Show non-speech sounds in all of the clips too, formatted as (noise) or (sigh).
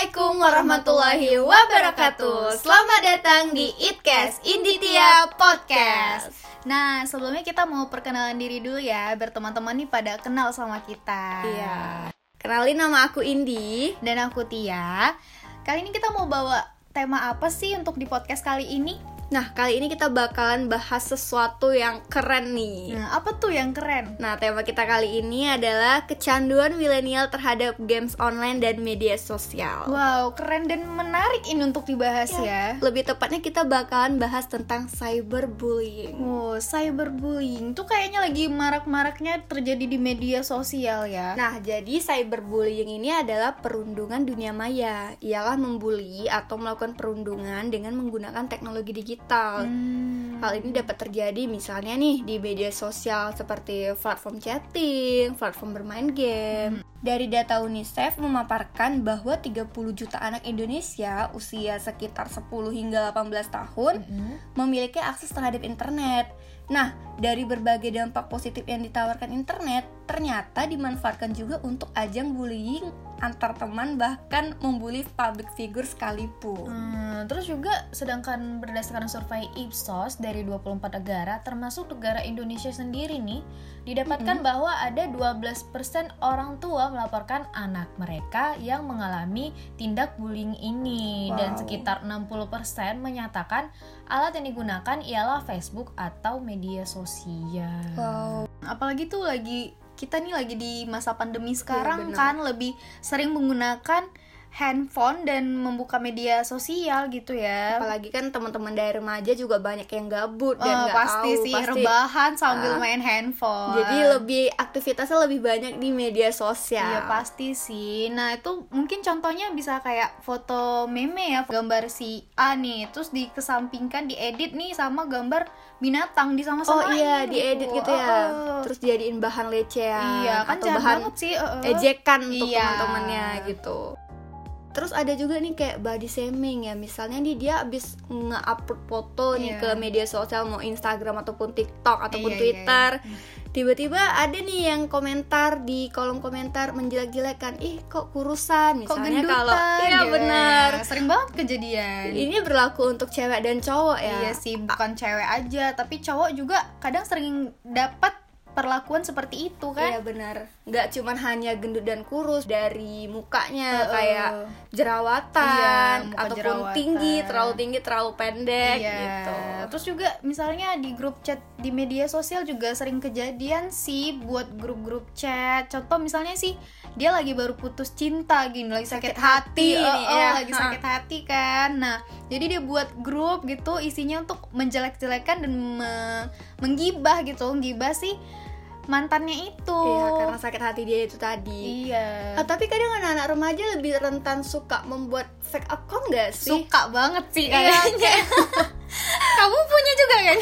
Assalamualaikum warahmatullahi wabarakatuh. Selamat datang di Itcast Inditia Podcast. Nah, sebelumnya kita mau perkenalan diri dulu ya Biar teman-teman nih pada kenal sama kita. Iya. Kenalin nama aku Indi. Dan aku Tia. Kali ini kita mau bawa tema apa sih untuk di podcast kali ini? Nah, kali ini kita bakalan bahas sesuatu yang keren nih. Nah, apa tuh yang keren? Nah, tema kita kali ini adalah kecanduan milenial terhadap games online dan media sosial. Wow, keren dan menarik ini untuk dibahas ya. ya. Lebih tepatnya kita bakalan bahas tentang cyberbullying. Oh, cyberbullying tuh kayaknya lagi marak-maraknya terjadi di media sosial ya. Nah, jadi cyberbullying ini adalah perundungan dunia maya. Ialah membuli atau melakukan perundungan dengan menggunakan teknologi digital digital. Hmm. Hal ini dapat terjadi misalnya nih di media sosial seperti platform chatting, platform bermain game. Hmm. Dari data UNICEF memaparkan bahwa 30 juta anak Indonesia usia sekitar 10 hingga 18 tahun hmm. memiliki akses terhadap internet. Nah, dari berbagai dampak positif yang ditawarkan internet, ternyata dimanfaatkan juga untuk ajang bullying antar teman bahkan membuli public figure sekalipun. Hmm, terus juga sedangkan berdasarkan survei Ipsos dari 24 negara termasuk negara Indonesia sendiri nih didapatkan mm -hmm. bahwa ada 12% orang tua melaporkan anak mereka yang mengalami tindak bullying ini wow. dan sekitar 60% menyatakan alat yang digunakan ialah Facebook atau media sosial. Wow. Apalagi tuh lagi kita nih lagi di masa pandemi iya, sekarang ya, kan lebih sering menggunakan handphone dan membuka media sosial gitu ya. Apalagi kan teman-teman dari remaja juga banyak yang gabut dan nggak pasti tahu sih pasti rebahan sambil uh, main handphone. Jadi lebih aktivitasnya lebih banyak di media sosial. Iya pasti sih. Nah itu mungkin contohnya bisa kayak foto meme ya gambar si A nih, terus dikesampingkan diedit nih sama gambar binatang di sama sama Oh iya gitu. diedit gitu ya. Uh, terus jadiin bahan lecehan. Iya kan atau bahan banget sih. Uh, ejekan untuk iya. teman-temannya gitu terus ada juga nih kayak body shaming ya misalnya nih dia abis nge-upload foto yeah. nih ke iya. media sosial mau Instagram ataupun TikTok ataupun yeah, iya, Twitter yeah, yeah. tiba-tiba ada nih yang komentar di kolom komentar menjelek-jelekan ih kok kurusan misalnya kalau iya benar sering banget kejadian ini berlaku untuk cewek dan cowok ya iya sih bukan cewek aja tapi cowok juga kadang sering dapat perlakuan seperti itu kan iya benar nggak cuman hanya gendut dan kurus dari mukanya uh, kayak jerawatan iya, ataupun jerawatan. tinggi terlalu tinggi terlalu pendek iya. gitu terus juga misalnya di grup chat di media sosial juga sering kejadian sih buat grup-grup chat. Contoh misalnya sih dia lagi baru putus cinta gini lagi sakit, sakit hati, hati oh, oh, ya. lagi sakit hati kan. Nah jadi dia buat grup gitu isinya untuk menjelek-jelekan dan me menggibah gitu. Menggibah sih mantannya itu. Iya karena sakit hati dia itu tadi. Iya. Oh, tapi kadang anak-anak remaja lebih rentan suka membuat fake account gak sih? Suka banget sih iya, kayaknya (laughs) kamu punya juga kan?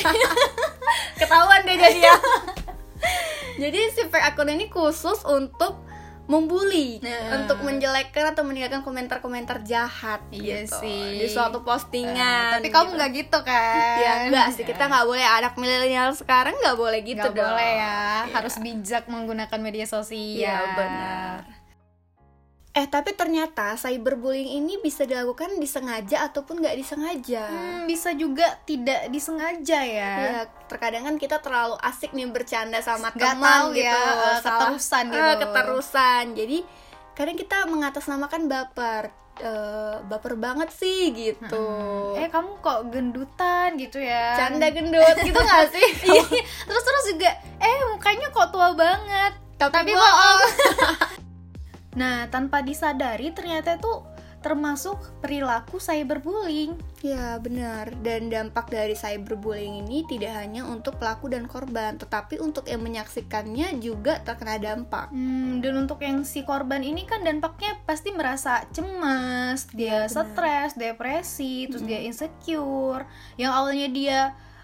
(laughs) Ketahuan deh jadi ya. (laughs) Jadi si fake account ini khusus untuk membuli nah. untuk menjelekkan atau meninggalkan komentar-komentar jahat iya gitu. sih. Di suatu postingan uh, tapi kamu nggak gitu. gitu kan? Ya enggak sih. Kita nggak boleh. Anak milenial sekarang nggak boleh gitu gak dong boleh ya. ya. Harus bijak menggunakan media sosial. Ya benar Eh tapi ternyata cyberbullying ini bisa dilakukan disengaja ataupun nggak disengaja. Hmm, bisa juga tidak disengaja ya. Ya terkadang kan kita terlalu asik nih bercanda sama gak teman gitu, ya, keterusan gitu. Uh, keterusan. Jadi kadang kita mengatasnamakan baper. Uh, baper banget sih gitu. Hmm. Eh kamu kok gendutan gitu ya? Canda gendut (laughs) gitu gak sih? Iya. terus terus juga eh mukanya kok tua banget. Tapi, Tapi bohong. (laughs) Nah, tanpa disadari ternyata itu termasuk perilaku cyberbullying. Ya, benar. Dan dampak dari cyberbullying ini tidak hanya untuk pelaku dan korban, tetapi untuk yang menyaksikannya juga terkena dampak. Hmm, dan untuk yang si korban ini kan dampaknya pasti merasa cemas, dia ya, stres, depresi, terus hmm. dia insecure. Yang awalnya dia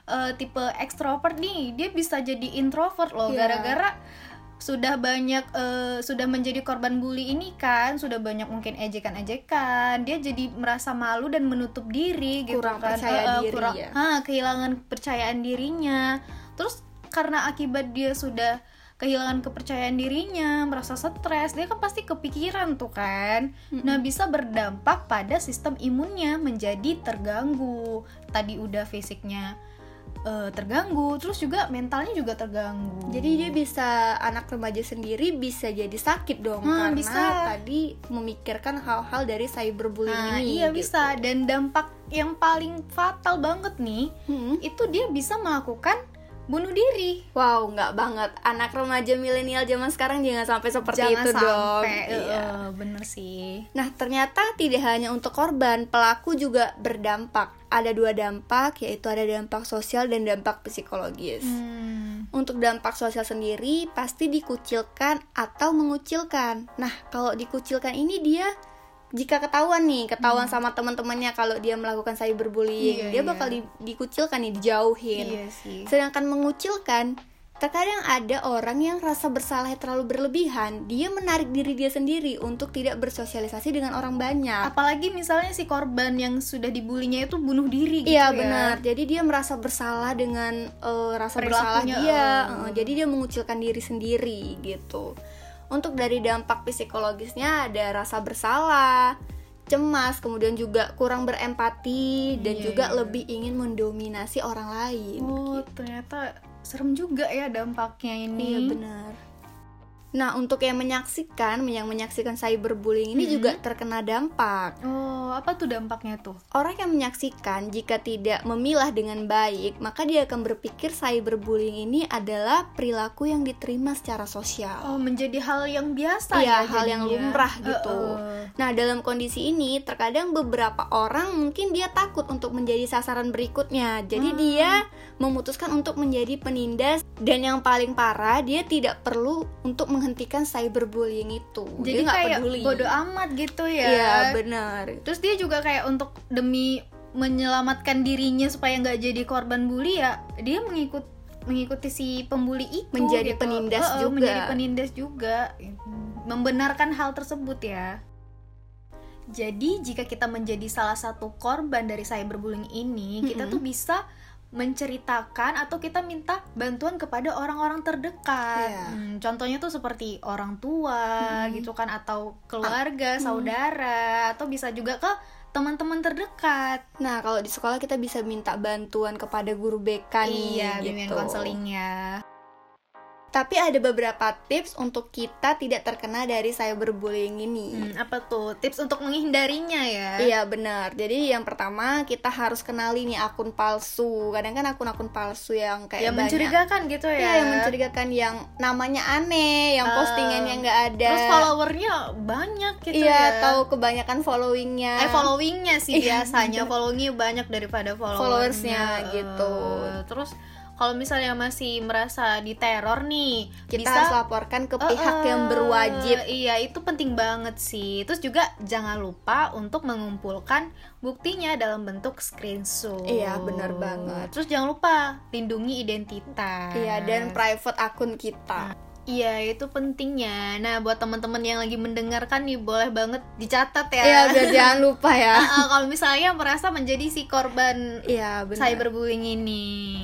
uh, tipe ekstrovert nih, dia bisa jadi introvert loh iya. gara-gara ya sudah banyak uh, sudah menjadi korban bully ini kan sudah banyak mungkin ejekan-ejekan dia jadi merasa malu dan menutup diri gitu kurang kan percaya uh, diri kurang, ya. ha, kehilangan percayaan dirinya terus karena akibat dia sudah kehilangan kepercayaan dirinya, merasa stres, dia kan pasti kepikiran tuh kan. Nah, bisa berdampak pada sistem imunnya menjadi terganggu. Tadi udah fisiknya eh, terganggu, terus juga mentalnya juga terganggu. Jadi dia bisa anak remaja sendiri bisa jadi sakit dong Hmm, karena bisa. tadi memikirkan hal-hal dari cyberbullying Nah, ini. iya gitu. bisa dan dampak yang paling fatal banget nih Hmm. itu dia bisa melakukan bunuh diri. Wow, nggak banget. Anak remaja milenial zaman sekarang jangan sampai seperti Jangan itu dong. sampai Iya. eh, bener sih. Nah, ternyata tidak hanya untuk korban, pelaku juga berdampak. Ada dua dampak, yaitu ada dampak sosial dan dampak psikologis. Hmm. Untuk dampak sosial sendiri pasti dikucilkan atau mengucilkan. Nah, kalau dikucilkan ini dia jika ketahuan nih, ketahuan sama teman-temannya kalau dia melakukan cyberbullying, Iya, dia iya. bakal di- dikucilkan nih, dijauhin. Iya sih. Sedangkan mengucilkan, terkadang ada orang yang rasa bersalahnya terlalu berlebihan, dia menarik diri dia sendiri untuk tidak bersosialisasi dengan orang banyak. Apalagi misalnya si korban yang sudah dibulinya itu bunuh diri gitu ya. Iya benar. Jadi dia merasa bersalah dengan eh, rasa bersalah Perilakunya, dia. oh. Eh, jadi dia mengucilkan diri sendiri gitu. Untuk dari dampak psikologisnya ada rasa bersalah, cemas, kemudian juga kurang berempati dan Iya, juga iya. lebih ingin mendominasi orang lain. Oh, ternyata serem juga ya dampaknya ini. Iya benar. Nah untuk yang menyaksikan, yang menyaksikan cyberbullying ini Mm-mm. juga terkena dampak. Oh, apa tuh dampaknya tuh? Orang yang menyaksikan jika tidak memilah dengan baik, maka dia akan berpikir cyberbullying ini adalah perilaku yang diterima secara sosial. Oh, menjadi hal yang biasa Iya, ya hal yang jadinya. lumrah gitu. Eh, Nah, dalam kondisi ini terkadang beberapa orang mungkin dia takut untuk menjadi sasaran berikutnya. Jadi Hmm. dia memutuskan untuk menjadi penindas dan yang paling parah dia tidak perlu untuk menghentikan cyberbullying itu. Jadi dia kayak peduli. bodo amat gitu ya. Iya, benar. Terus dia juga kayak untuk demi menyelamatkan dirinya supaya nggak jadi korban bully ya, dia mengikut mengikuti si pembuli itu Menjadi gitu. penindas eh, juga. menjadi penindas juga membenarkan hal tersebut ya jadi jika kita menjadi salah satu korban dari cyberbullying ini kita Mm-mm. tuh bisa menceritakan atau kita minta bantuan kepada orang-orang terdekat. Iya. Hmm, contohnya tuh seperti orang tua Mm-mm. gitu kan atau keluarga, saudara atau bisa juga ke teman-teman terdekat. Nah, kalau di sekolah kita bisa minta bantuan kepada guru BK nih Iya, bimbingan gitu. konselingnya. Tapi ada beberapa tips untuk kita tidak terkena dari cyberbullying ini. Hmm, apa tuh tips untuk menghindarinya ya? Iya benar. Jadi yang pertama kita harus kenali nih akun palsu. Kadang kan akun-akun palsu yang kayak yang banyak. mencurigakan gitu ya. Iya, yang mencurigakan yang namanya aneh, yang Eh, postingannya nggak ada. Terus followernya banyak gitu iya, ya. tahu kebanyakan followingnya. Eh followingnya sih Iya, biasanya followingnya banyak daripada followersnya Followersnya, gitu. Eh, Terus kalau misalnya masih merasa diteror nih, kita bisa harus laporkan ke pihak Eh, yang berwajib. Iya, itu penting banget sih. Terus juga jangan lupa untuk mengumpulkan buktinya dalam bentuk screenshot. Iya, benar banget. Terus jangan lupa lindungi identitas. Iya, dan private akun kita. Iya, itu pentingnya. Nah, buat teman-teman yang lagi mendengarkan nih, boleh banget dicatat ya. Iya, biar jangan lupa ya. (laughs) Kalau misalnya merasa menjadi si korban benar. cyberbullying ini.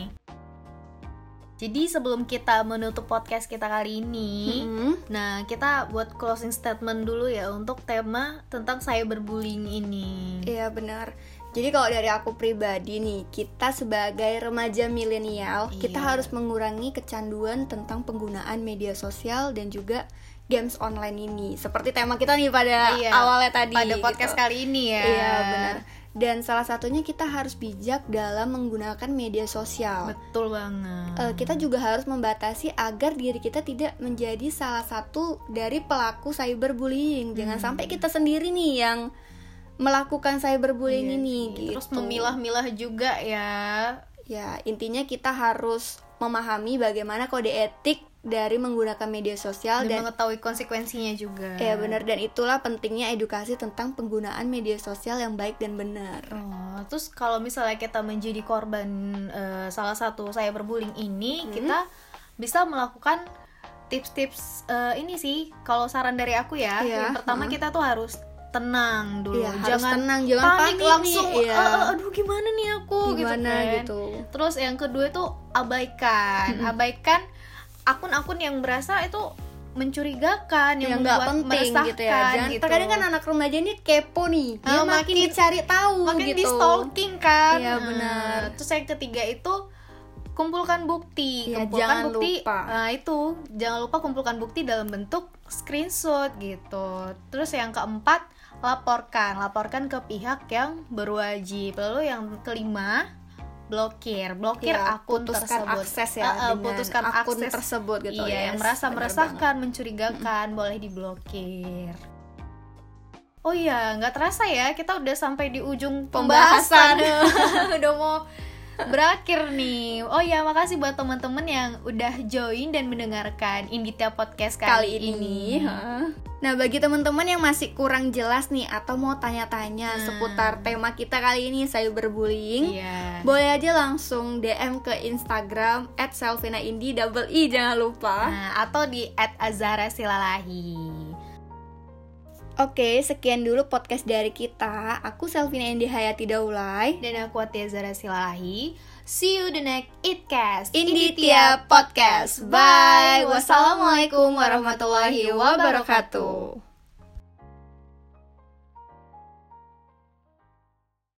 Jadi sebelum kita menutup podcast kita kali ini, Mm-mm. nah kita buat closing statement dulu ya untuk tema tentang cyberbullying ini. Iya benar. Jadi kalau dari aku pribadi nih, kita sebagai remaja milenial, kita Iya. harus mengurangi kecanduan tentang penggunaan media sosial dan juga games online ini. Seperti tema kita nih pada Iya, awalnya tadi. Pada podcast gitu. kali ini ya. Iya benar. Dan salah satunya kita harus bijak dalam menggunakan media sosial. Betul banget. Eh, kita juga harus membatasi agar diri kita tidak menjadi salah satu dari pelaku cyberbullying. Jangan Hmm. sampai kita sendiri nih yang melakukan cyberbullying Iya ini gitu. Terus memilah-milah juga ya. Ya, intinya kita harus memahami bagaimana kode etik dari menggunakan media sosial Dan, dan mengetahui konsekuensinya juga. ya benar dan itulah pentingnya edukasi tentang penggunaan media sosial yang baik dan benar. Oh, terus kalau misalnya kita menjadi korban eh, salah satu cyberbullying ini, Hmm. kita bisa melakukan tips-tips eh, ini sih. Kalau saran dari aku ya, Iya, yang pertama hmm. kita tuh harus tenang dulu, Iya, harus jangan tenang, jangan panik panik langsung. iya. "Eh, eh, aduh gimana nih aku Gimana gitu kan. gitu. Terus yang kedua itu abaikan, abaikan akun-akun yang berasa itu mencurigakan yang, yang nggak penting gitu ya Jangan, terkadang kan anak remaja ini kepo nih. Dia Ah, makin, makin- dicari tahu makin gitu. di stalking kan. Iya, Nah, benar. terus yang ketiga itu kumpulkan bukti. Iya, kumpulkan jangan bukti. lupa. nah itu. Jangan lupa kumpulkan bukti dalam bentuk screenshot gitu. Terus yang keempat laporkan. Laporkan ke pihak yang berwajib. Lalu yang kelima blokir. Blokir Ya, akun putuskan tersebut. akses ya ah, dengan putuskan akun akses tersebut gitu. iya Yes, yang merasa meresahkan mencurigakan boleh diblokir. Oh iya, nggak terasa ya kita udah sampai di ujung Pembahasan. pembahasan. (laughs) udah mau berakhir nih. Oh ya, makasih buat teman-teman yang udah join dan mendengarkan Inditya Podcast kali kali, ini. Hah. Nah, bagi teman-teman yang masih kurang jelas nih atau mau tanya-tanya Hmm. seputar tema kita kali ini cyberbullying, Iya. boleh aja langsung DM ke Instagram @selvinaindi double i jangan lupa. Nah, atau di @azara silalahi. Oke, sekian dulu podcast dari kita. Aku Selvina Indi Hayati Daulay. Dan aku Atia Zara Silalahi. See you the next Itcast. Inditya Podcast. Bye. Wassalamualaikum warahmatullahi wabarakatuh.